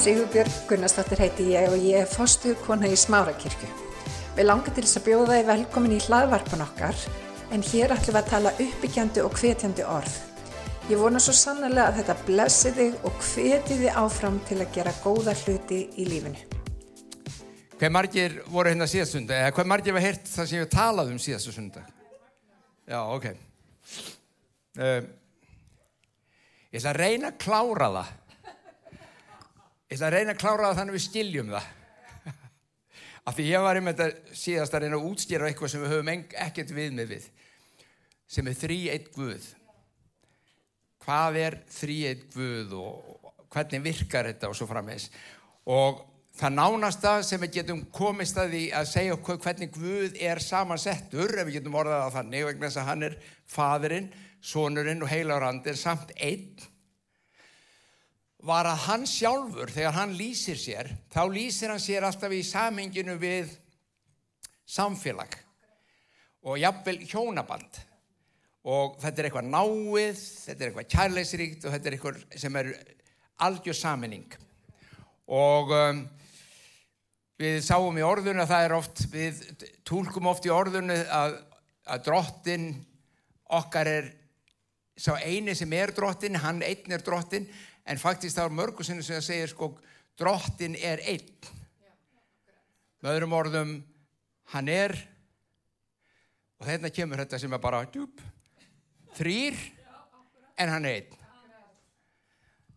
Sigurbjörg Gunnarsdóttir heiti ég og ég er fostu kona í Smárakirkju. Við langar til þess að bjóða þið velkomin í hlaðvarpan okkar en hér ætlum við að tala uppbyggjandi og hvetjandi orð. Ég vona svo sannlega að þetta blessi þig og hveti þið áfram til að gera góða hluti í lífinu. Hver margir voru hérna síðast sundag? Eða hver margir var heyrt það sem ég talaði um síðastu sundag? Já, ok. Uh, ég ætla að reyna að klára það. Ég ætla að reyna að klára það þannig við skiljum það. Af því ég var einmitt að síðast að reyna að útstýra eitthvað sem við höfum ekkert við með við. Sem er þrý eitt guð. Hvað er þrý eitt guð og hvernig virkar þetta og svo frammeins. Og það nánasta sem við getum komist að því að segja okkur hvernig Guð er samansettur, ef við getum orðað að þannig, vegna þess að hann er fadurinn, sonurinn og heilarandir samt einn, var að hann sjálfur, þegar hann lýsir sér, þá lýsir hann sér alltaf í samhenginu við samfélag og jafnvel hjónaband. Og þetta er eitthvað náið, þetta er eitthvað kærleisríkt og þetta er eitthvað sem er algjör saminning og um, við sáum í orðunu að það er oft, við tólkum oft í orðunu að, að drottin okkar er sá eini sem er drottin, hann einn er drottin, en faktist það er mörgusinu sem það segir sko, drottin er einn. Með öðrum orðum, hann er, og þetta kemur þetta sem er bara djúb, þrýr, en hann er einn.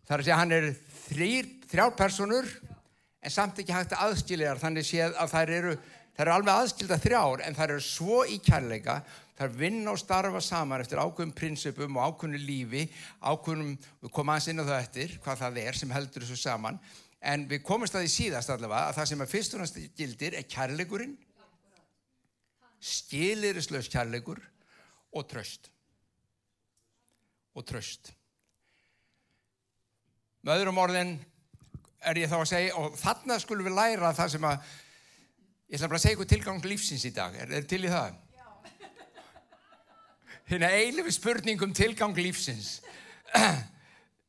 Það er að segja, hann er þrýr, þrjár personur, en samt ekki hægt að aðskilja þar þannig séð að þær eru, þær eru alveg aðskilda þrjár en þær eru svo í kærleika þær vinna og starfa saman eftir ákveðum prinsipum og ákveðnu lífi ákveðnum, við komum aðeins inn á það eftir hvað það er sem heldur þessu saman. En við komumst að því síðast allavega að það sem er fyrst og næst gildir er kærleikurinn skilirislaus kærleikur og tröst og tröst með öðrum orðin er ég þá að segja og þarna skulum við læra það sem að ég ætla bara að segja ykkur tilgang lífsins í dag. Er þið til í það? Hérna eiginlega spurning um tilgang lífsins.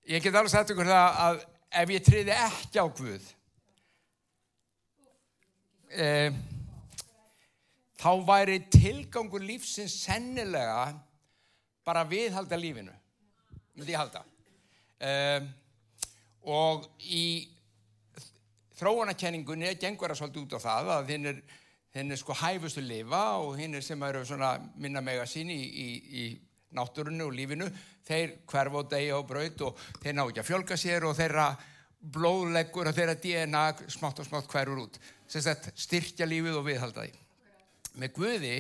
Ég get alveg sagt ykkur það að ef ég triði ekki á Guð eh, þá væri tilgangur lífsins sennilega bara viðhalda lífinu með því halda. Eh, og í þróunakenningunni gengur það svolítið út á það að hinn er, hinn er sko hæfustu lifa og hinn er sem eru svona minna mega sín í, í, í náttúrunni og lífinu, þeir hverf og degi og braut og þeir ná ekki að fjölga sér og þeirra blóðleggur og þeirra DNA smátt og smátt hverfur út. Sérstætt styrkja lífið og viðhalda því. Með Guði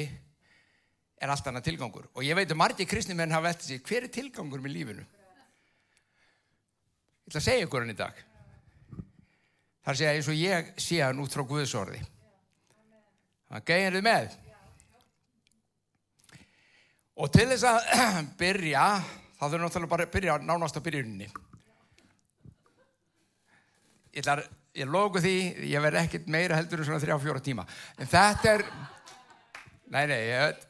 er allt annað tilgangur og ég veit að margi kristni menn hafa eftir sig hver er tilgangur með lífinu? Ég ætla að segja ykkur hann í dag. Það er að segja eins og ég sé hann út frá Guðsorði. Það gæðir þið með. Og til þess að byrja, þá þurfum við náttúrulega bara að byrja nánast á byrjunni. Ég, ætlar, ég loku því, ég verð ekkert meira heldur en svona þrjá fjóra tíma. En þetta er, nei nei,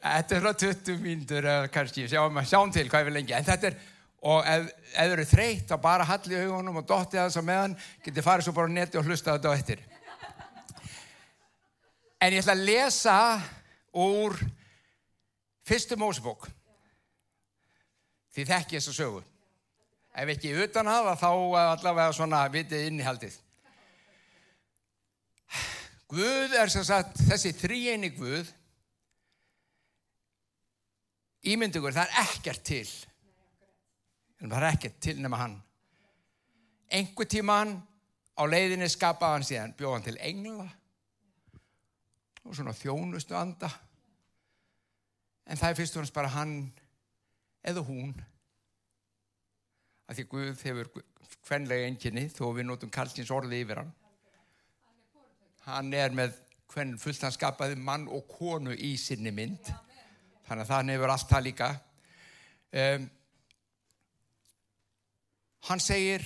þetta er svona 20 mínútur kannski, sjáum, sjáum til hvað ég vil lengi. En þetta er og ef þau eru þreytt að bara halli augunum og dotti aðeins á meðan getur farið svo bara á neti og hlusta þetta á eftir en ég ætla að lesa úr fyrstu mósebók. Því þekk ég þess að sögu. Ef ekki utan hafa þá allavega svona vitið innihaldið. Guð er sem sagt þessi þrýjeni Guð ímyndugur það er ekkert til. Það er ekkert til nema hann. Einhver tíman á leiðinni skapaði hann síðan bjóð hann til engla og svona þjónustu anda en það er fyrst og hans bara hann eða hún. Að því Guð hefur hvenlega enginni þó við notum kallsins orði yfir hann. Hann er með hvern fullt hann skapaði mann og konu í sinni mynd. Þannig að það hefur allt það líka. Um hann segir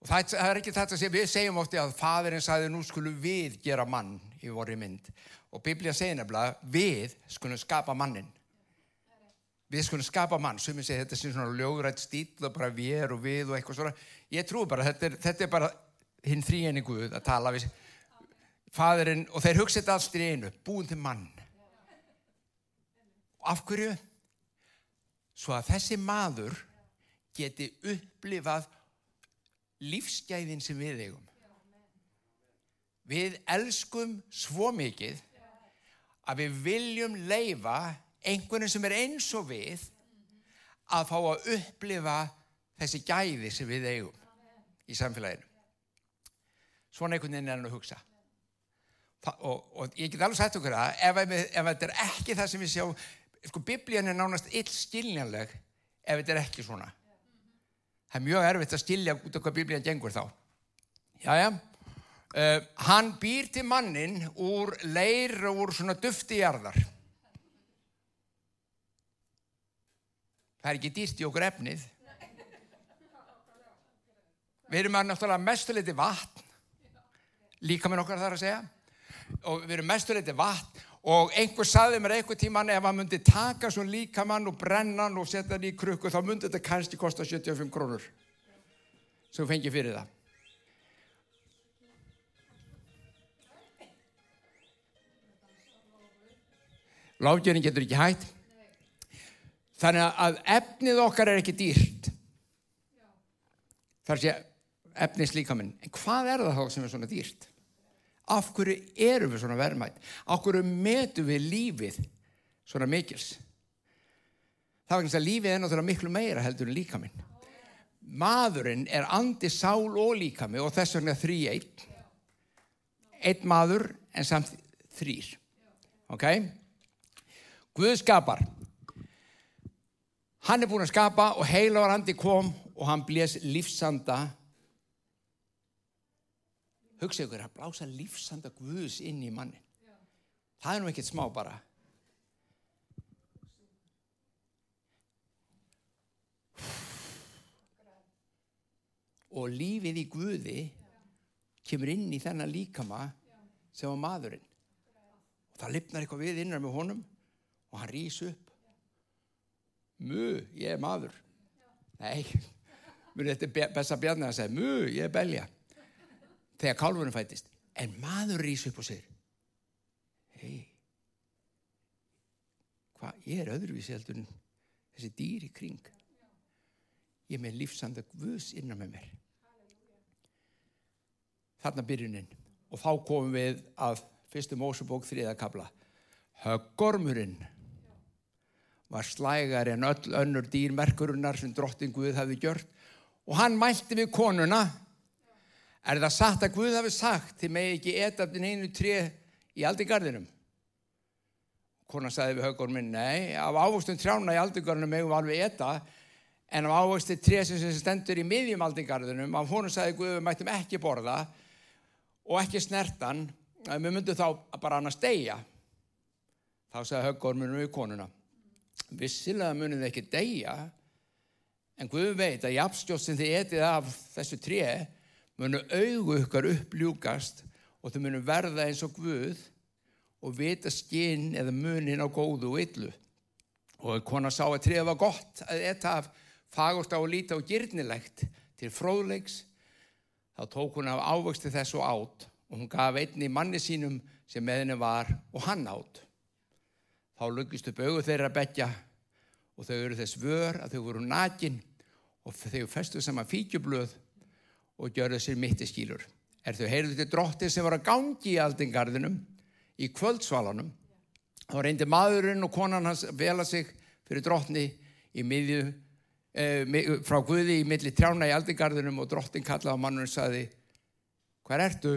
og það er ekki þetta segja við segjum ofti að fadurinn sagði nú skulum við gera mann í voru mynd. Og Biblía segir nefnilega við skulum skapa mannin við skulum skapa mann, sem ég segi þetta er svona ljóðrætt stíl og bara við og við og eitthvað svona, ég trú bara þetta er, þetta er bara hinn þrýjeni Guð að tala við fadurinn og þeir hugsa þetta alls í einu, búin til mann. Og af hverju? Svo að þessi maður geti upplifað lífsgæðin sem við eigum við elskum svo mikið að við viljum leifa einhvern sem er eins og við að fá að upplifa þessi gæði sem við eigum í samfélaginu. Svona einhvern veginn er hann að hugsa. Og, og ég get alveg sagt okkur að ef, ef, ef þetta er ekki það sem við sjá sko biblían er nánast ill skiljanleg ef þetta er ekki svona. Það er mjög erfitt að skilja út hvað biblían gengur þá. Jájá uh, hann býr til mannin úr leir og úr svona dufti jarðar. Það er ekki dýrt í okkur efnið. Við erum að náttúrulega mestuleiti vatn líka með okkar þar að segja. Og við erum mestuleiti vatn. Og einhver saði mér einhver tíman ef hann myndi taka svo líka mann og brenna hann og setja hann í krukku þá myndi þetta kannski kosta 75 krónur. Sem fengi fyrir það Láfgjörning getur ekki hægt þannig að efnið okkar er ekki dýrt. Þar sé efnis líka minn en hvað er það þá sem er svona dýrt? Af hverju erum við svona verðmætt af hverju metum við lífið svona mikils? Það var ekki að lífið er náttúrulega miklu meira heldur en líka minn maðurinn er andi sál og líka minn og þess vegna þrý einn. Einn maður en samt þrýr ok Guð skapar. Hann er búin að skapa og heilavar andi kom og hann blés lífsanda. Hugsa ykkur að blása lífsanda Guðs inn í manni það er nú ekkert smá bara. Og lífið í Guði kemur inn í þennan líkama sem var maðurinn. Og það lifnar eitthvað við innan með honum og hann rýs upp. Mu, ég er maður. Nei, mér er þetta besta bjarni að segja mu, ég er belja. Þegar kálfunum fættist en maður rýs upp og segir hei hvað, ég er öðruvísi heldur en þessi dýr í kring. Ég er með lífsanda guðs innan með mér. Þarna byrjunin. Og þá komum við að fyrstum ósubók þriðakabla höggormurinn var slægar en öll önnur dýrmerkurinnar sem drottin Guð hafi gjört og hann mælti við konuna Er það satt að Guð hafi sagt þið megi ekki eta af den einu tré í aldingarðinum? Konan sagði við höggur minn, nei, af ávöxtum trjána í aldingarðinum megum við alveg eta en af ávöxtum tré sem stendur í miðjum aldingarðinum, af honum sagði Guð við mættum ekki borða og ekki snertan, við myndum þá bara hann að steia. Þá sagði höggur minn við konuna, vissilega munum við ekki deia en Guð veit að jafnstjótt sem þið etið af þessu tré munu augu ykkar uppljúkast og þau munu verða eins og Guð og vita skinn eða munin á góðu og yllu. Og kona sá að trefa gott að þetta af fagurt á að líta og gyrnilegt til fróðleiks, þá tók hún af ávöxti þessu átt og hún gaf einni manni sínum sem með henni var og hann átt. Þá lukkist upp augu þeirra betja og þau eru þess vör að þau voru nakin og þau festu saman fíkjublöð og gjörðu sér mitt í skýlur. Er þau heyrðu til dróttir sem var að gangi í aldingarðinum í kvöldsvalanum þá reyndi maðurinn og konan hans vela sig fyrir dróttni í miðju, eh, frá Guði í milli trjána í aldingarðinum og dróttin kallaði á mannun og saði hvað ertu?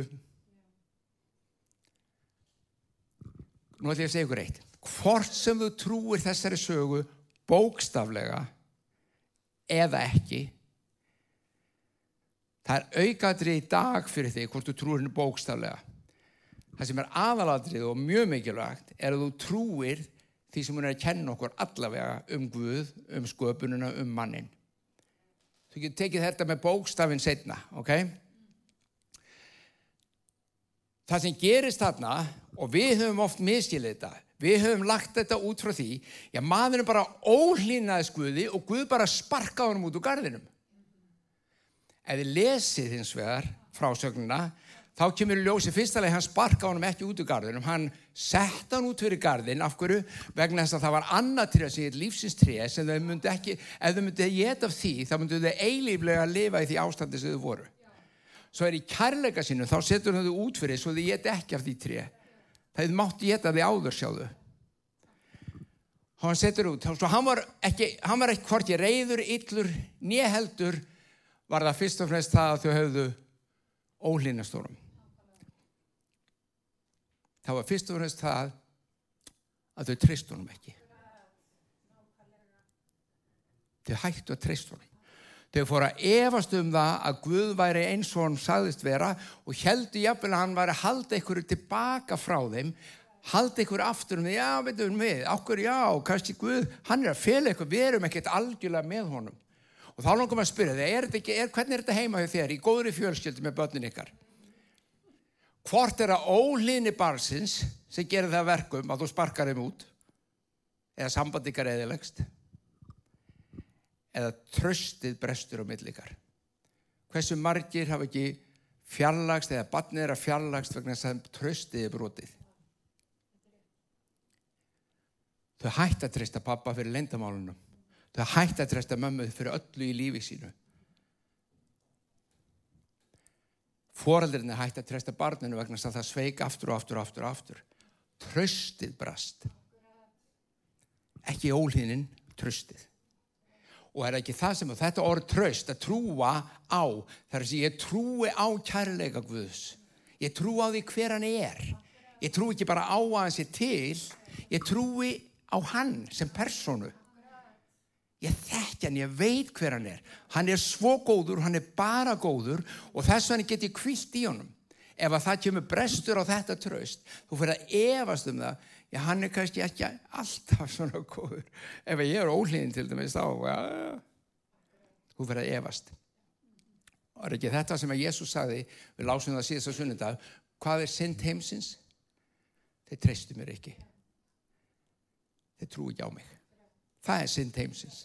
Nú ætlum ég að segja ykkur eitt. Hvort sem þú trúir þessari sögu bókstaflega eða ekki Það er aukaðrið í dag fyrir þig hvort þú trúir henni bókstaflega. Það sem er aðaladrið og mjög mikilvægt er að þú trúir því sem hún er að kenna okkur allavega um Guð, um sköpununa, um mannin. Þú getur tekið þetta með bókstafin setna, ok? Það sem gerist þarna, og við höfum oft miskilið þetta, Við höfum lagt þetta út frá því, já maðurinn bara ólínaði skuði og Guð bara sparkaði honum út úr gardinum. Ef þið lesið hins vegar frásögnuna, þá kemur ljósi fyrstulega hann sparkaði honum ekki út úr gardinum, hann sett hann út fyrir gardin, af hverju? Vegna þess að það var annað tré sem er lífsinstré sem þau myndi ekki, ef þau myndi geta af því, þá myndi þau eilíflega að lifa í því ástandi sem þau voru. Svo er í kærleika sinu, þá setur þau út fyrir svo þau geta ekki af því tré það hefði mátt geta því áður sjáðu. Og hann setur út. Svo hann var ekki, hann var ekki hvort ég reyður, yllur, nýheldur var það fyrst og fremst það að þau höfðu ólínastórum það var fyrst og fremst það að þau tristunum ekki. Þau hættu að tristunum Þau fóru að efast um það að Guð væri eins og hann sagðist vera og heldur jafnvel að hann væri að halda einhverju tilbaka frá þeim, halda einhverju aftur um því, já, veitum við, okkur, já, kannski Guð, hann er að fela eitthvað, við erum ekkert algjörlega með honum. Og þá langum að spyrja þig, er ekki, er, hvernig er þetta heima hjá þér, í góðri fjölskyldu með börnin ykkar? Hvort er að ólíni barsins sem gerir það verkum að þú sparkar þeim út eða samband ykkar eðilegst? Eða tröstið brestur á millikar. Hversu margir hafa ekki fjarlagst eða barnið er að fjarlagst vegna þess að tröstið er brotið. Þau hætti að treysta pappa fyrir lendamálunum. Þau hætti að treysta mömmu fyrir öllu í lífi sínu. Fóraldrinni hætti að treysta barninu vegna þess að það sveik aftur og aftur og aftur og aftur. Tröstið brast. Ekki ólíninn, tröstið og er ekki það sem þetta orð tröst að trúa á þar sem ég trúi á kærleika Guðs. Ég trúi á því hver hann er. Ég trúi ekki bara á að hann sé til ég trúi á hann sem personu ég þekki hann, ég veit hver hann er. Hann er svo góður, hann er bara góður og þess vegna get ég kvilt í honum. Ef að það kemur brestur á þetta tröst þú fyrir að evast um það já hann er kannski ekki alltaf svona góður. Ef ég er ólíðin til dæmis þá ja, þú verður að evast og er ekki þetta sem að Jésús sagði við lásum það síðast á sunnundag hvað er synd heimsins? Þeir treystu mér ekki. Þeir trú ekki á mig. Það er synd heimsins.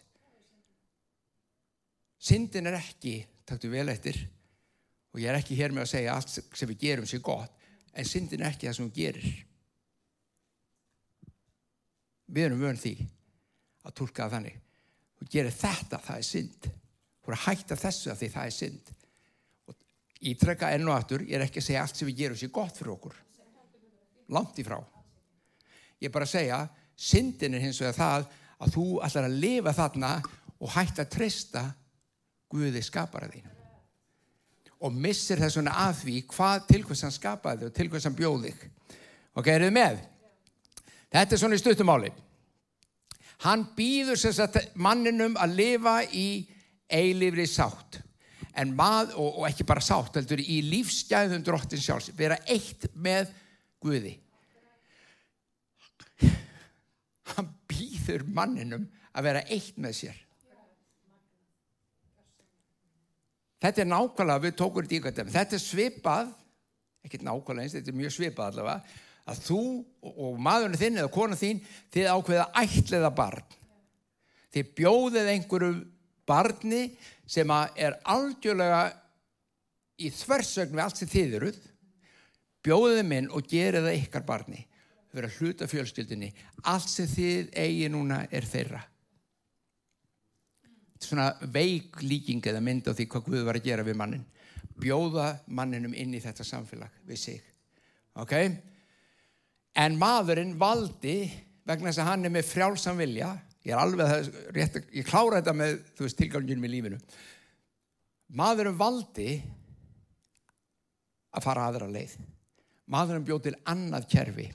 Syndin er ekki takktu vel eftir og ég er ekki hér með að segja allt sem við gerum sér gott en syndin er ekki það sem við gerir við erum vönd því að tólka þannig. Þú gerir þetta, það er synd. Þú er að hætta þessu að því það er synd. Og ítrekka enn og aftur ég er ekki að segja allt sem við gerum sér gott fyrir okkur. Langt í frá. Ég er bara að segja syndin er hins vegar það að þú ætlar að lifa þarna og hætta að treysta Guði skapara þín og missir þessuna að því hvað til hvers hann skapaði og til hvers hann bjóði ok, eruð með? Þetta er svona í stuttumáli. Hann býður sérstaklega manninum að lifa í eilifri sátt. Mað, og, og ekki bara sátt, heldur í lífsgæðum drottin sjálfs, vera eitt með Guði. Hann býður manninum að vera eitt með sér. Þetta er nákvæmlega, við tókum þetta í eitthvað, þetta er svipað, ekki nákvæmlega eins, þetta er mjög svipað allavega, að þú og maðurinn þinn eða konan þín þið ákveða ætliða barn. Þið bjóðið einhverju barni sem er algjörlega í þversögn við allt sem þið eruð. Bjóðið minn og gerið það ykkar barni þau verður að hluta fjölskyldinni allt sem þið eigi núna er þeirra. Svona veik líking eða mynd á því hvað Guð var að gera við mannin bjóða manninum inn í þetta samfélag við sig. Ok en maðurinn valdi vegna þess að hann er með frjálsam vilja ég er alveg það, rétt, ég klára þetta með þú veist tilganginum í lífinu. Maðurinn valdi að fara aðra leið. Maðurinn bjóð til annað kerfi.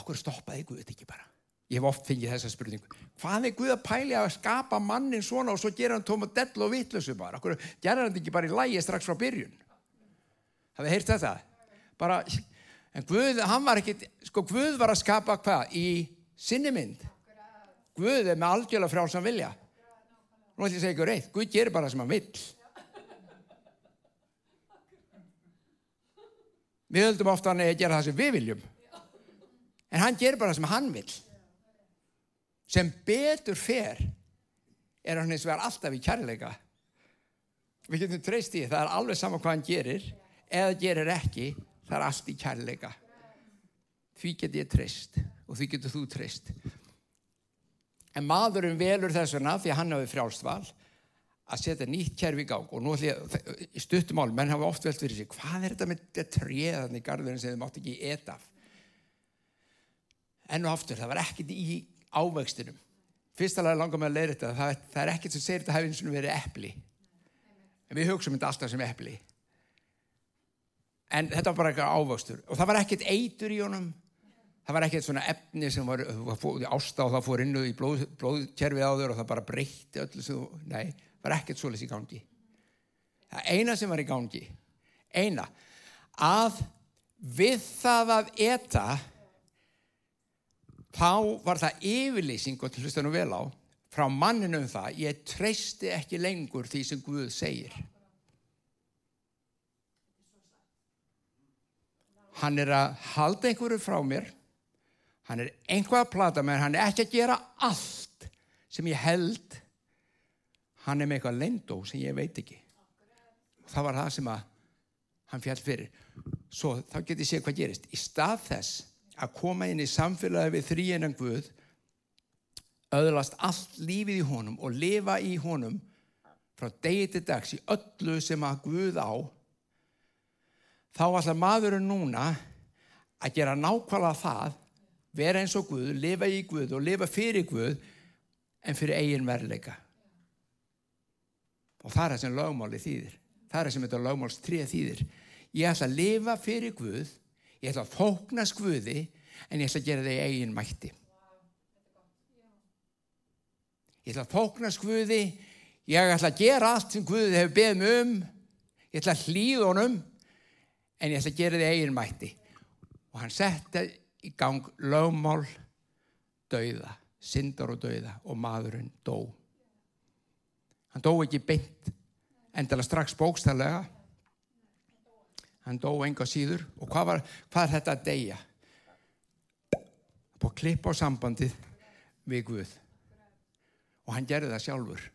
Okkur stoppaði Guð ekki bara? Ég hef oft fengið þessa spurningu. Hvað er Guð að pæli að skapa mannin svona og svo gera hann tóma dell og vitlösu bara? Okkur gera hann ekki bara í lægi strax frá byrjun? Hafið heyrt þetta? Bara, en Guð, hann var ekki, sko Guð var að skapa hvað? Í sinni mynd. Guð er með algjörlega frálsam vilja. Nú ætlum ég að segja ykkur eitt, Guð gerir bara sem hann vill. Við höldum ofta hann að gera það sem við viljum. En hann gerir bara það sem hann vil. Sem betur fer er hann eins og er alltaf í kærleika. Við getum treyst í það er alveg sama hvað hann gerir eða gerir ekki, það er allt í kærleika. Því get ég treyst og því getur þú treyst. En maðurinn velur þess vegna því hann hafi frjálst val að setja nýtt kerfi í gang og nú ætlum ég, í stuttumál, menn hafa oft velt fyrir sig, hvað er þetta með þetta tréðan í garðurinn sem þið mátt ekki eta af? Enn og aftur, það var ekkert í ávöxtinum. Fyrstalega langar með að leira þetta, það, það er ekkert sem segir þetta hefði eins og verið eppli. En við hugsaum þetta alltaf sem eppli. En þetta var bara eitthvað ávöxtur og það var ekkert eitur í honum. Það var ekkert svona efni sem var, var ásta og það fór innu í blóð, blóðkerfið á þau og það bara breytti öllu sem, nei, var ekkert svolítið í gangi. Það eina sem var í gangi, eina, að við það að eta, þá var það yfirlýsing, og til hlusta nú vel á, frá manninu um það, ég treysti ekki lengur því sem Guð segir. Hann er að halda einhverju frá mér, hann er einhvað að plata mér, hann er ekki að gera allt sem ég held. Hann er með eitthvað lendó sem ég veit ekki. Það var það sem að hann fjall fyrir. Svo þá getur ég séð hvað gerist. Í stað þess að koma inn í samfélagi við þrýjennan Guð öðlast allt lífið í honum og lifa í honum frá degi til dags í öllu sem að Guð á þá ætlar maðurinn núna að gera nákvæmlega það vera eins og Guð, lifa í Guð og lifa fyrir Guð en fyrir eigin verleika og það er það sem lögmáli þýðir. Það er það sem þetta lögmáls 3 þýðir. Ég ætla að lifa fyrir Guð ég ætla að þóknast Guði en ég ætla að gera það í eigin mætti. Ég ætla að þóknast Guði ég ætla að gera allt sem Guði hefur beðið mig um ég ætla að hlýða honum en ég ætla að gera það í eigin mætti og hann setta í gang lögmál dauða, syndar og dauða og maðurinn dó Hann dó ekki beint endala strax bókstæðlega. Hann dó enga síður. Og hvað, var, hvað er þetta að deyja? Að klippa á sambandið við Guð. Og hann gerði það sjálfur.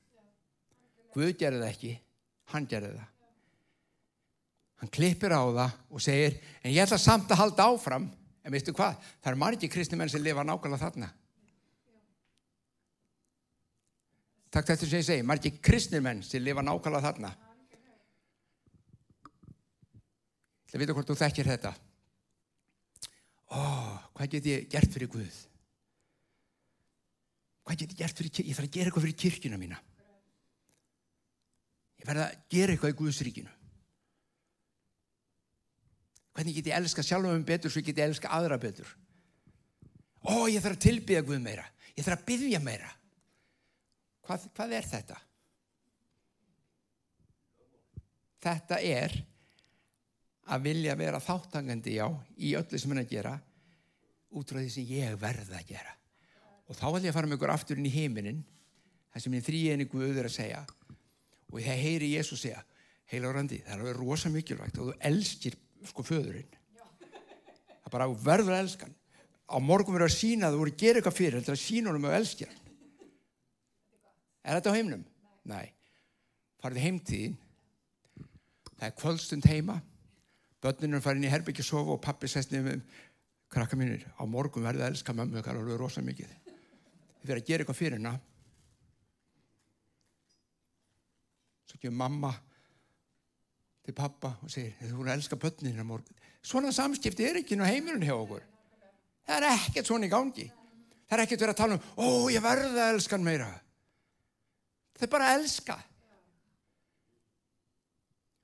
Guð gerði það ekki, hann gerði það. Hann klippir á það og segir, en ég ætla samt að halda áfram. En veistu hvað? Það er margir kristni menn sem lifa nákvæmlega þarna. Takk þetta sem ég segi, margir kristnir menn sem lifa nákvæmlega þarna. Það vita hvort þú þekkir þetta. Ó, hvað get ég gert fyrir Guð? Hvað get ég gert fyrir? Ég þarf að gera eitthvað fyrir kirkina mína. Ég verða að gera eitthvað í Guðsríkinu. Hvernig get ég elska sjálfum um betur svo get ég elska aðra betur? Ó, ég þarf að tilbyggja Guð meira. Ég þarf að byggja meira. Hvað, hvað er þetta? Þetta er að vilja vera þáttangandi já í öllu sem hann að gera út frá því sem ég verða að gera. Og þá ætlum ég að fara með ykkur aftur inn í heiminin það sem ég þrýjeni Guður að segja og ég heyri Jésu segja heila orðandi, það er alveg rosa mikilvægt og þú elskir sko föðurinn það er bara verður að elska hann á morgun verður að sína að þú voru að gera eitthvað fyrir þetta er að sína honum að elskja hann Er þetta á heimnum? Nei. Farðu heimtíðin. Það er kvöldstund heima. Bönnunum farið inn í herbyggja að sofa og pappi sest nefnum krakka mínir. Á morgun verður það að elska mammu okkar alveg rosa mikið. Þið verður að gera eitthvað fyrir hennar. Svo kemur mamma til pappa og segir þú verður að elska bönninu á morgun. Svona samskipti er ekki nú heimurinn hjá okkur. Það er ekkert svona í gangi. Það er ekkert verið að tala um ó ég verður að elska hann meira. Þau bara elska.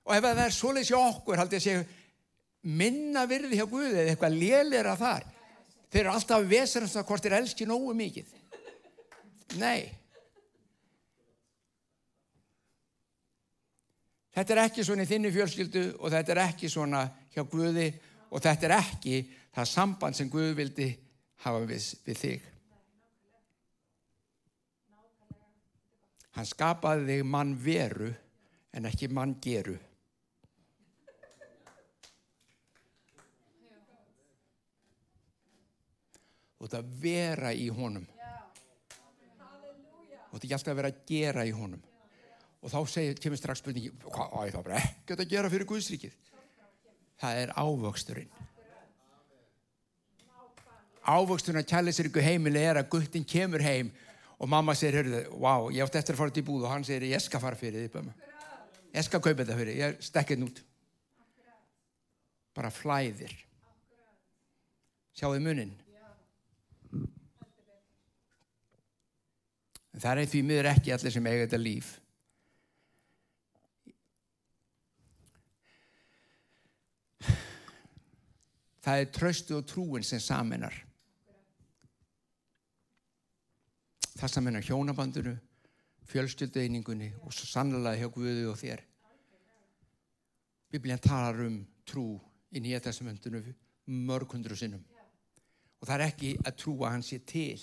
Og ef það er svoleiðs í okkur, haldið að séu minna virði hjá Guði eða eitthvað lélir að þar. Þeir eru alltaf að vesarast að hvort þeir elski nógu mikið. Nei. Þetta er ekki svona í þinni fjölskyldu og þetta er ekki svona hjá Guði og þetta er ekki það samband sem Guði vildi hafa við, við þig. Hann skapaði þig mann veru en ekki mann geru. Þú ert að vera í honum. Þú ert ekki alltaf að vera að gera í honum. Og þá segir, kemur strax spurningi, hvað á ég þá bara ekkert að gera fyrir Guðsríkið? Það er ávöxturinn. Ávöxturinn að kjæli sér ykkur heimili er að guttin kemur heim og mamma segir, hörruðu, wow, ég átti eftir að fara til búð og hann segir, ég skal fara fyrir bæma. Ég skal kaupa þetta fyrir, ég stekk þetta út. Bara flæðir. Sjáðu munin. Það er því miður ekki allir sem eiga þetta líf. Það er tröstu og trúin sem saminar. Það saminar hjónabandinu, fjölstöldueiningunni og svo sannlega hjá Guði og þér. Biblíðan talar um trú í nýja testamentinu mörg hundru sinnum. Og það er ekki að trúa hans sé til.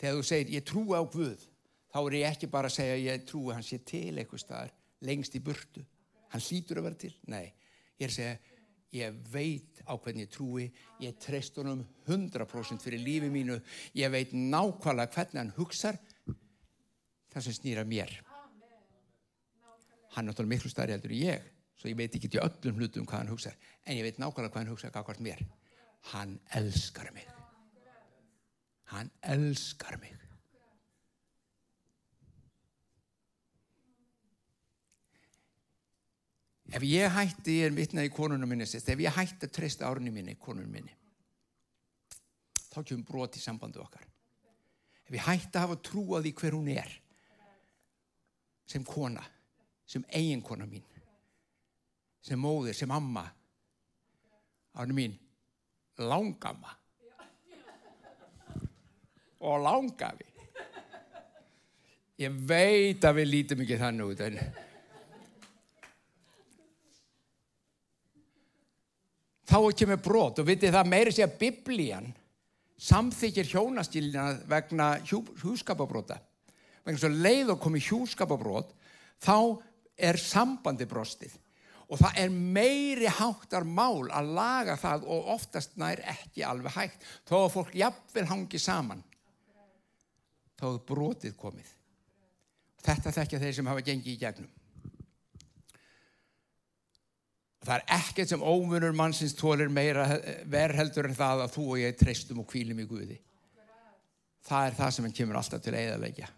Þegar þú segir ég trúi á Guð, þá er ég ekki bara að segja ég trúi hans sé til eitthvað staðar lengst í burtu. Hann hlýtur að vera til. Nei, ég er að segja ég veit á hvernig ég trúi, ég treyst honum 100% fyrir lífi mínu, ég veit nákvæmlega hvernig hann hugsar það sem snýra mér. Hann er náttúrulega miklu starri heldur en ég, svo ég veit ekki til öllum hlutum hvað hann hugsar, en ég veit nákvæmlega hvað hann hugsar hvað hvort mér. Hann elskar mig. Hann elskar mig. Ef ég hætti, ég er vitnað í konunum minni sérst, ef ég hætti að treysta árunni minni, konunum minni, þá kemur brot í sambandu okkar. Ef ég hætti að hafa trú á því hver hún er, sem kona, sem eiginkona mín, sem móðir, sem amma, árunni mín, langamma og langafi. Ég veit að við lítum ekki þannig út, en þá kemur brot og vitið það meiri sé að biblían samþykir hjónastílina vegna hjú, hjúskapabróta vegna svo leið og komi hjúskapabrót þá er sambandi brostið. Og það er meiri háttar mál að laga það og oftast nær ekki alveg hægt. Þó að fólk jafnvel hangi saman þá er brotið komið. Þetta þekkja þeir sem hafa gengið í gegnum Það er ekkert sem ómunur mannsins tólir meira verheldur en það að þú og ég treystum og kvílum í Guði. Það er það sem hann kemur alltaf til að eðalegja.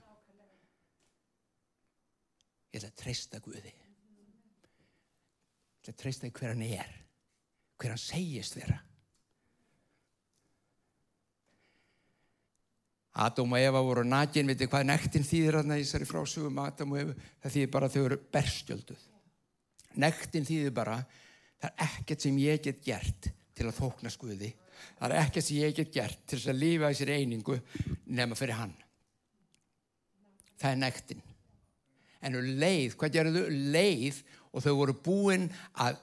Ég ætla að treysta Guði. Ég ætla að treysta hver hann er. Hver hann segist vera. Adam og Eva voru nægin, veitir hvað nektin þýðir að næsari frásugum Adam og Eva? Það þýðir bara að þau eru berstjölduð. Nektin þýðir bara, það er ekkert sem ég get gert til að þókna skuði. Það er ekkert sem ég get gert til að lífa í sér einingu nema fyrir hann. Það er nektin. En leið, hvað gerðu þau? Leið og þau voru búin að,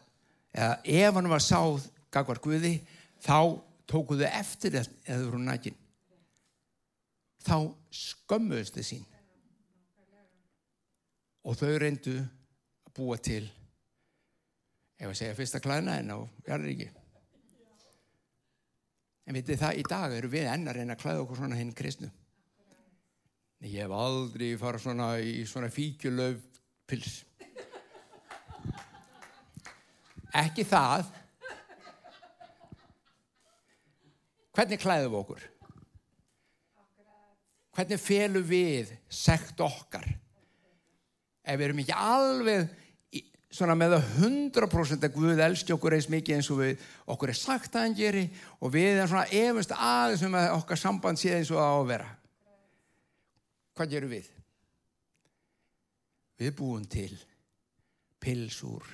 ef hann var sáð gagvar Guði, þá tókuðu eftir eða þau voru nægin. Þá skömmuðust þau sín. Og þau reyndu að búa til ef að segja fyrsta klæðina en á Jarríki. En vitið það, í dag eru við enn að reyna að klæða okkur svona hinn kristnu. Nei, ég hef aldrei farað svona í svona fíkjulöf pils. Ekki það. Hvernig klæðum við okkur? Hvernig felum við sekt okkar? Ef við erum ekki alveg svona með að 100% að Guð elski okkur eins mikið eins og við okkur er sagt að hann geri og við erum svona efast aðeins um að okkar samband sé eins og að ávera. Hvað gerum við? Við búum til pilsúr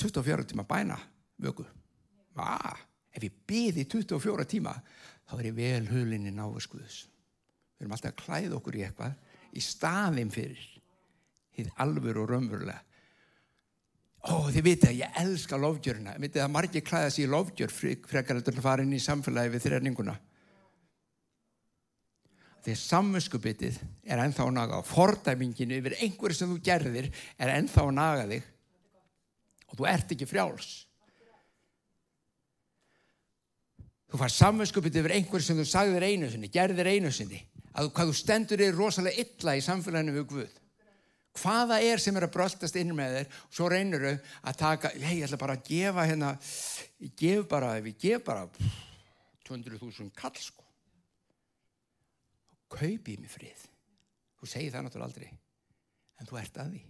24 tíma bæna vöku. Vá, ef ég byði 24 tíma þá er ég vel hulinni náðuskuðus. Við erum alltaf að klæða okkur í eitthvað í staðin fyrir hinn alvur og raunverulega. Ó þið viti að ég elska lofgjöruna ég viti að margir klæða sér í lofgjör frekar að fara inn í samfélagi við þrjörninguna því samvinskupitið er ennþá að naga fordæminginu yfir einhverju sem þú gerðir er ennþá að naga þig. Og þú ert ekki frjáls. Þú far samvinskupið yfir einhver sem þú sagðir einu sinni, gerðir einu sinni. Að hvað þú stendur er rosalega illa í samfélaginu við Guð. Hvaða er sem er að bröltast inn með þér og svo reynir þau að taka, hei, ég ætla bara að gefa hérna, ég gef bara, ef ég gef bara 200.000 kall sko. Kaupi mig frið. Þú segir það náttúrulega aldrei, en þú ert að því.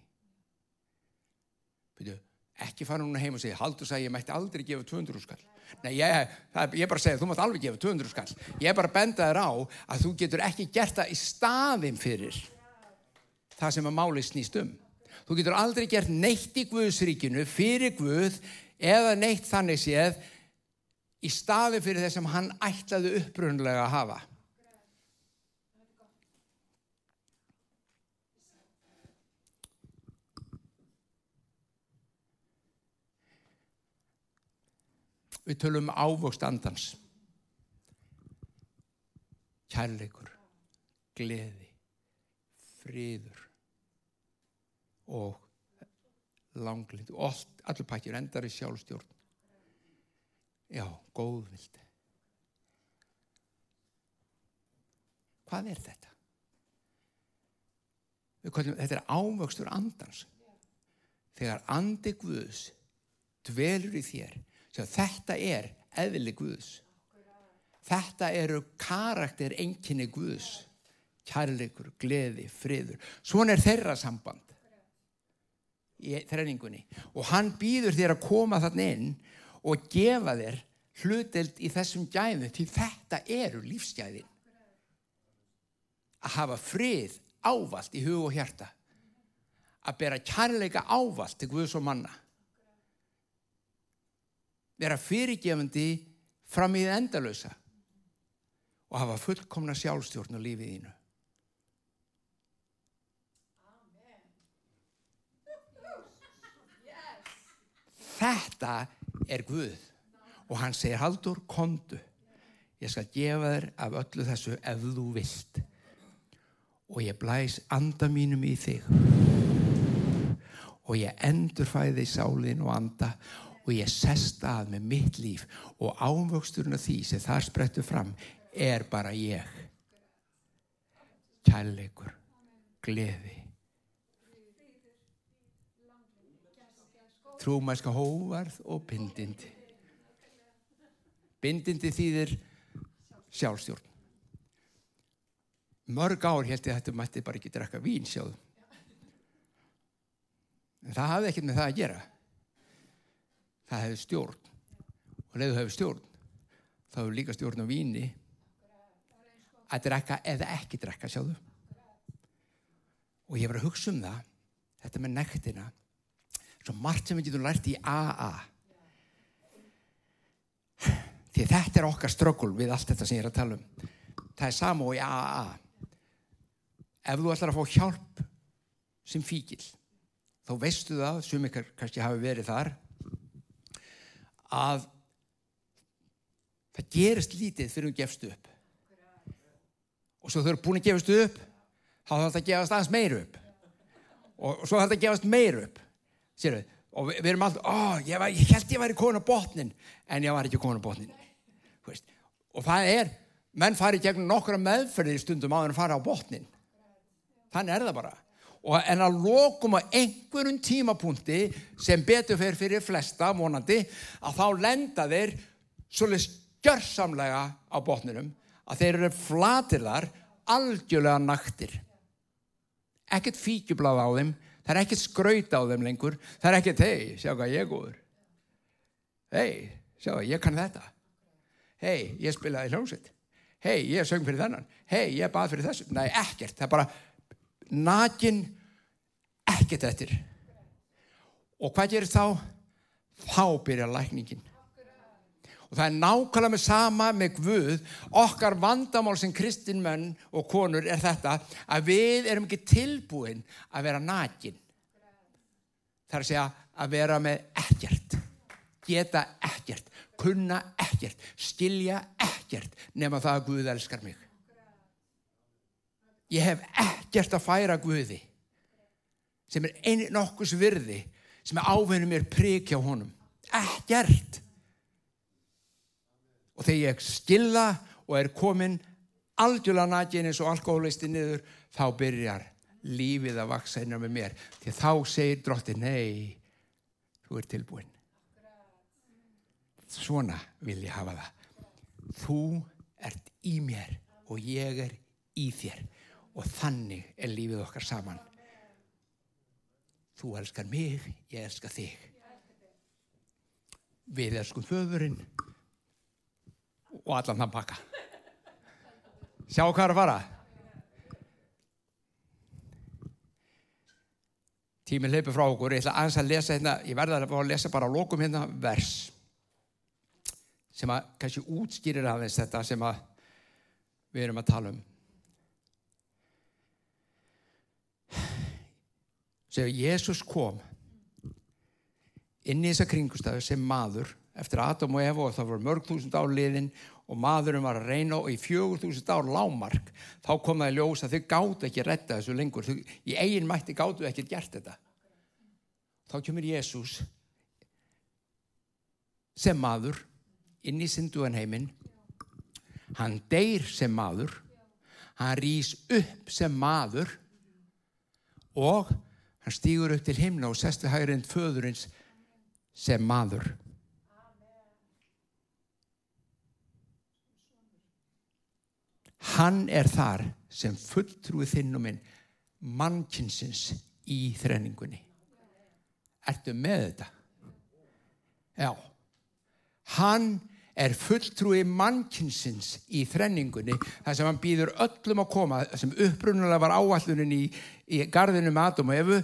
Byrju, ekki fara núna heim og segja, haldur sagði, ég mætti aldrei gefa 200 skall. Nei, ég, það, ég bara segja, þú mátt alveg gefa 200 skall. Ég bara benda þér á að þú getur ekki gert það í staðin fyrir það sem að máli snýst um. Þú getur aldrei gert neitt í Guðsríkinu fyrir Guð eða neitt þannig séð í staðin fyrir það sem hann ætlaði upprunlega að hafa. Við tölum um ávöxt andans. Kærleikur, gleði, fríður og langlind. Og allir pakkir endar í sjálfstjórn. Já, góðvild. Hvað er þetta? Kallum, þetta er ávöxtur andans. Þegar andi Guðs dvelur í þér Þetta er eðli Guðs. Þetta eru karakter enginni Guðs. Kærleikur, gleði, friður. Svona er þeirra samband í þrenningunni. Og hann býður þér að koma þarna inn og gefa þér hluteld í þessum gæðum til þetta eru lífsgæðin. Að hafa frið ávalt í hug og hjarta. Að bera kærleika ávalt til Guðs og manna vera fyrirgefandi fram í það endalösa og hafa fullkomna sjálfstjórn á lífið þínu. Þetta er Guð. Og hann segir Haldur, kondu ég skal gefa þér af öllu þessu ef þú vilt. Og ég blæs anda mínum í þig. Og ég endurfæði sálinn og anda. Og ég sest að með mitt líf. Og ávöxturinn af því sem það sprettur fram er bara ég. Kærleikur gleði trúmæska hóvarð og bindindi. Bindindi þýðir sjálfstjórn. Mörg ár held ég að þetta mætti bara ekki drekka vín sjáðu. En það hafði ekkert með það að gera. Það hefur stjórn. Og leðu hefur stjórn þá hefur líka stjórn á víni. Að drekka eða ekki drekka sjáðu. Og ég var að hugsa um það þetta með nektina svo margt sem við getum lært í AA því þetta er okkar ströggul við allt þetta sem ég er að tala um. Það er samó í AA ef þú ætlar að fá hjálp sem fíkil þá veistu það, sem ykkar kannski hafi verið þar að það gerist lítið fyrir að gefst upp. Og svo þau eru búin að gefast upp þá þarf þetta að gefast aðeins meir upp. Og svo þarf þetta að gefast meir upp Sér, og við, við erum alltaf oh, ég, ég held ég væri konu á botnin en ég var ekki konu á botnin og það er menn fari gegnum nokkura meðferðir stundum á að fara á botnin þannig er það bara. Og en að lokum að einhverjum tímapunkti sem betur fyrir fyrir flesta vonandi að þá lenda þeir svolítið skjörsamlega á botninum að þeir eru flatirðar algjörlega naktir. Ekkert fíkjublað á þeim það er ekkert skraut á þeim lengur. Það er ekkert, hei, sjá hvað ég góður. Hei, sjá, ég kann þetta. Hei, ég spilaði hljómsveit. Hei, ég söng fyrir þennan. Hei, ég bað fyrir þessu, nei, ekkert. Það er bara nakin ekkert eftir. Og hvað gerir þá? þá byrjar lækningin og það er nákvæmlega með sama með Guð. Okkar vandamál sem kristinmenn og konur er þetta að við erum ekki tilbúin að vera nakin. Það er að segja að vera með ekkert geta ekkert kunna ekkert, skilja ekkert nema það að Guð elskar mig. Ég hef ekkert að færa Guði sem er eini nokkus virði sem er ávinnum mér prík hjá honum. Ekkert og þegar ég skilða og er komin algjörlega nægin eins og alkoholisti niður þá byrjar lífið að vaksa innan með mér. Því þá segir drótti nei, þú er tilbúin svona vil ég hafa það. Þú ert í mér og ég er í þér. Og þannig er lífið okkar saman. Þú elskar mig, ég elskar þig. Við elskum föðurinn og allan þann pakka. Sjá hvað er að fara? Tíminn leipur frá okkur. Ég ætla aðeins að lesa hérna ég verða að lesa bara á lokum hérna vers sem að kannski útskýrir aðeins þetta sem að við erum að tala um. Sem Jésús kom inn í þessa kringustafur sem maður eftir Adam og Eva og það voru mörg þúsund ár liðin og maðurinn var að reyna og í fjögur þúsund ár lámark þá kom það í ljós að þau gáttu ekki að retta þessu lengur. Þau, í eigin mætti gáttu ekki að gert þetta. Þá kemur Jésús sem maður inn í synduan heiminn hann deyr sem maður. Hann rýs upp sem maður og hann stýgur upp til himna og sest við hægrind föðurins sem maður hann er þar sem fulltrúið þinn og minn mannkinsins í þrenningunni. Ertu með þetta? já. Hann er fulltrúi mannkinsins í þrenningunni þar sem hann býður öllum að koma sem upprunulega var áallunin í, í gardinu með Adam og Efu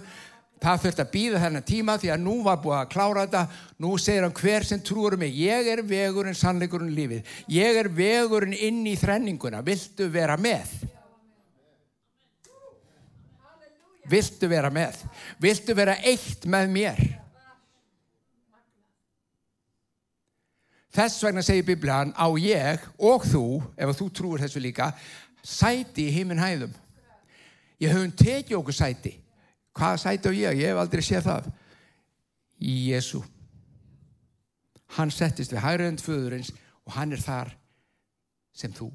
það þurft að býða þennan tíma því að nú var búið að klára þetta. Nú segir hann hver sem trúur mig ég er vegurinn sannleikurinn lífið. Ég er vegurinn inn í þrenninguna. Viltu vera með? Viltu vera með? Viltu vera eitt með mér? Þess vegna segir Biblian á ég og þú, ef þú trúur þessu líka, sæti í heiminn hæðum. Ég höfum tekið okkur sæti. Hvaða sæti á ég? Ég hef aldrei séð það. Í Jésu. Hann settist við hægrönd föðurins og hann er þar sem þú.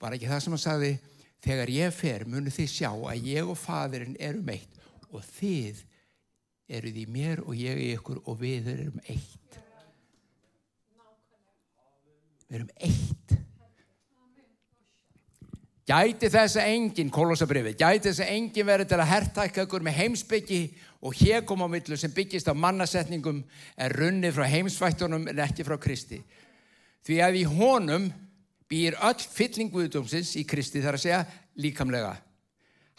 Var ekki það sem hann sagði, þegar ég fer munu þið sjá að ég og fadurinn erum eitt og þið eruð í mér og ég í ykkur og við erum eitt við erum eitt gæti þess að enginn kolosabriði, gæti þess að enginn verið til að herrtækja ykkur með heimsbyggi og hér kom á millu sem byggist á mannasetningum er runnið frá heimsvættunum en ekki frá Kristi. Því að í honum býr öll fyllinguðdómsins í Kristi þar að segja líkamlega.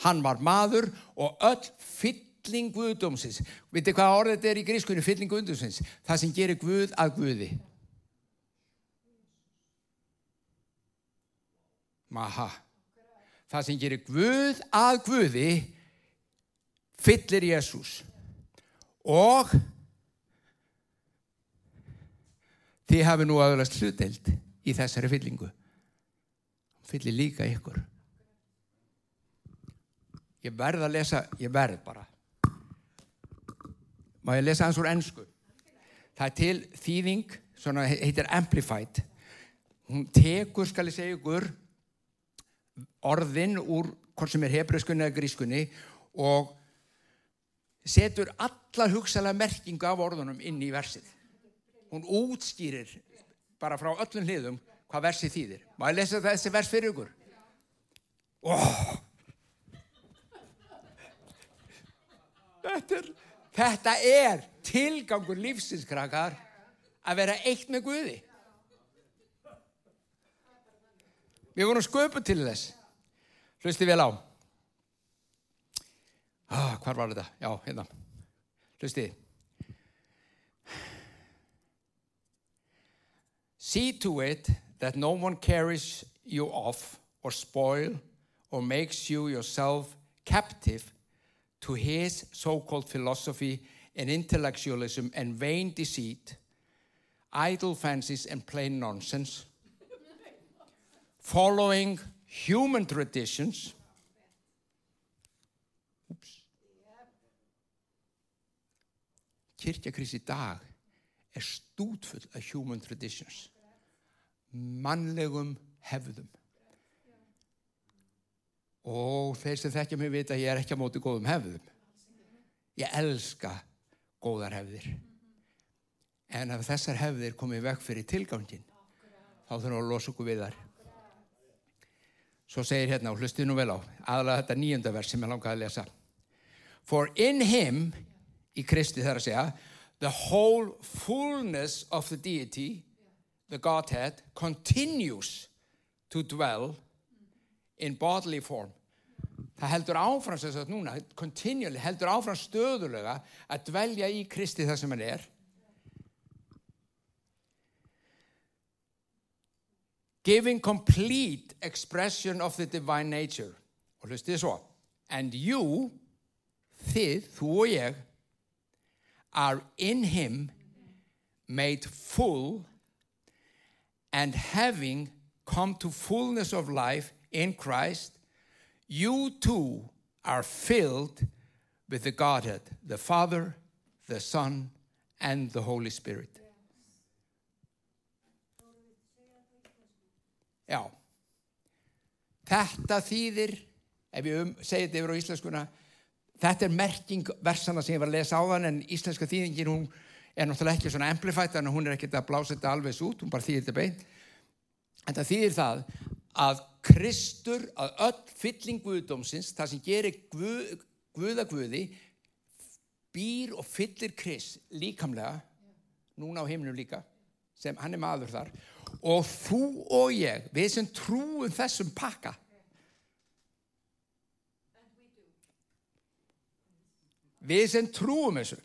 Hann var maður og öll fyllinguðdómsins vitið hvað orðið þetta er í grískunni fyllinguðdómsins það sem gerir Guð að Guði. Maha. Það sem gerir Guð að Guði fyllir Jésús og þið hafi nú aðalast hluteld í þessari fyllingu. Fyllir líka ykkur. Ég verð að lesa, ég verð bara. Má ég lesa hans úr ennsku? Það er til þýðing, heitir Amplified. Hún tekur, skal ég segja ykkur, orðin úr hvort sem er hebreuskunni eða grískunni og setur alla hugsalega merkingu af orðunum inn í versið. Hún útskýrir bara frá öllum hliðum hvað versið þýðir. Má ég lesa þessi vers fyrir ykkur? Oh. Þetta, er, þetta er tilgangur lífsinskrakar að vera eitt með Guði. Við vorum sköpu til þess. Hlusti vel á. Ah, hvar var þetta? Já, hérna. Hlusti. See to it that no one carries you off or spoil or makes you yourself captive to his so-called philosophy and intellectualism and vain deceit, idle fancies and plain nonsense following human traditions. Oops. Kirkjakris í dag er stútfull af human traditions. mannlegum hefðum. Og þeir sem þekkja mig vita ég er ekki á móti góðum hefðum. Ég elska góðar hefðir. En ef þessar hefðir komið vekk fyrir tilgangin, þá þurfum við að losa okkur við þar. Svo segir hérna, og hlustið nú vel á, aðalega þetta nýjönda vers sem ég langaði að lesa. For in him, í Kristi þar að segja, the whole fullness of the deity, the Godhead, continues to dwell in bodily form. Það heldur áfram sem sagt núna, continually, heldur áfram stöðulega að dvelja í Kristi það sem hann er. Giving complete expression of the divine nature. Og hlustið svo. And you, þið, þú og ég, are in him made full and having come to fullness of life in Christ, you too are filled with the Godhead, the Father, the Son, and the Holy Spirit. Já, þetta þýðir, ef ég um, segi þetta yfir á íslenskuna, þetta er merking versana sem ég var að lesa á þann en íslenska þýðingin hún er náttúrulega ekki svona amplified að hún er ekki að blása þetta alveg út, hún bara þýðir þetta beint. En það þýðir það að Kristur, að öll fylling Guðdómsins, það sem gerir Guð, Guða Guði, býr og fyllir Krist líkamlega, núna á himnum líka, sem hann er maður þar, og þú og ég, við sem trúum þessum pakka, við sem trúum þessu,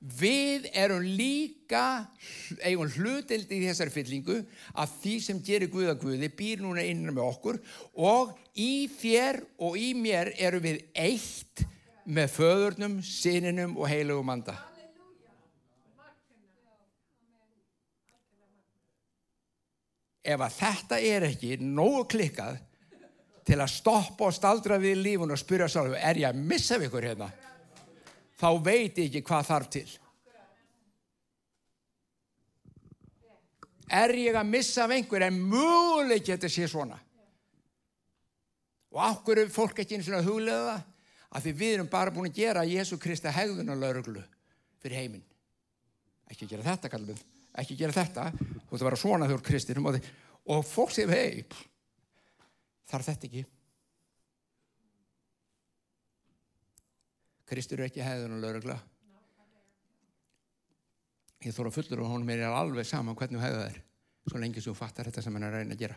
við erum líka eigum hlutild í þessari fyllingu að því sem gerir Guða Guði býr núna innan með okkur og í þér og í mér erum við eitt með föðurnum, sininum og heilugum anda. Ef að þetta er ekki nógu klikkað til að stoppa og staldra við lífun og spyrja sálum, er ég að missa við ykkur hérna? Þá veit ég ekki hvað þarf til. Er ég að missa af einhver en möguleik þetta sé svona? Og er fólk ekki eins og huglega það að því við erum bara búin að gera Jésu Kristi hegðun og lauruglu fyrir heiminn. Ekki gera þetta, kallum við. Ekki gera þetta. Þú ætti að vera svona þegar Kristinum og, og fólk segir, hei, þarf þetta ekki. Kristur er ekki hegðun og laurugla. Ég þóra fullur og honum er alveg saman hvernig hegða það er. Svo lengi sem þú fattar þetta sem hann er að reyna að gera.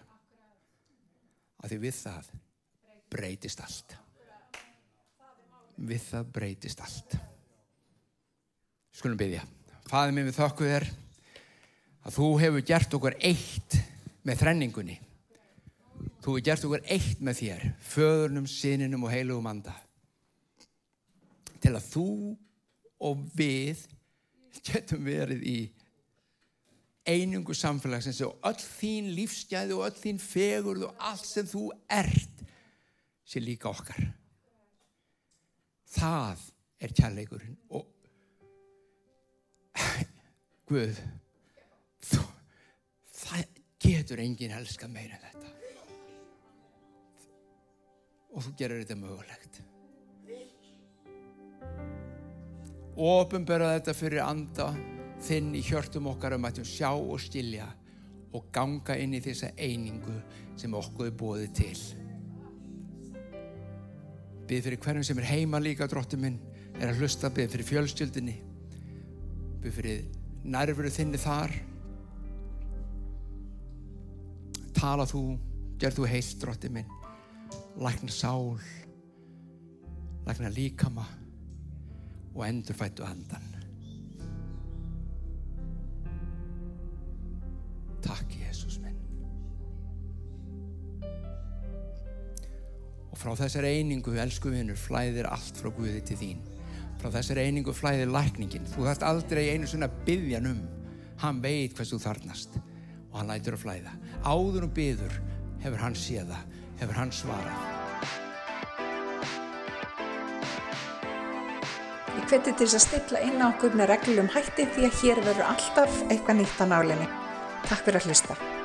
Að því við það breytist allt við það breytist allt skulum byggja faðið mér við þokku þér að þú hefur gert okkur eitt með þrenningunni. Þú hefur gert okkur eitt með þér föðurnum, sininum og heilugum anda. Til að þú og við getum verið í einungu samfélagsins og öll þín lífsgæði og öll þín fegurð og allt sem þú ert sé líka okkar. Það er kærleikurinn og Guð það getur enginn elska meira en þetta. Og þú gerir þetta mögulegt. Ofinbera þetta fyrir anda þinn í hjörtum okkar um að sjá og stilja og ganga inn í þessa einingu sem okkur er bóðið til. Bið fyrir hverjum sem er heima líka, dróttu minn, er að hlusta, bið fyrir fjölstjöldinni, bið fyrir nærveru þinni þar. Tala þú, gerð þú heilt, dróttu minn, lækna sál, lækna líkama og endurfættu andan. Takk Jésús minn. Og frá þessar einingu, elsku vinnur, flæðir allt frá Guði til þín. Frá þessar einingu flæðir lækningin. Þú þarft aldrei einu svona byggjan um. Hann veit hvað þú þarnast og hann lætur að flæða. Áður og byður hefur hann séða, hefur hann svarað. Ég hveti til þess að stilla inn á okkur með reglum hætti því að hér verður alltaf eitthvað nýtt á nálinni. Takk fyrir að hlusta.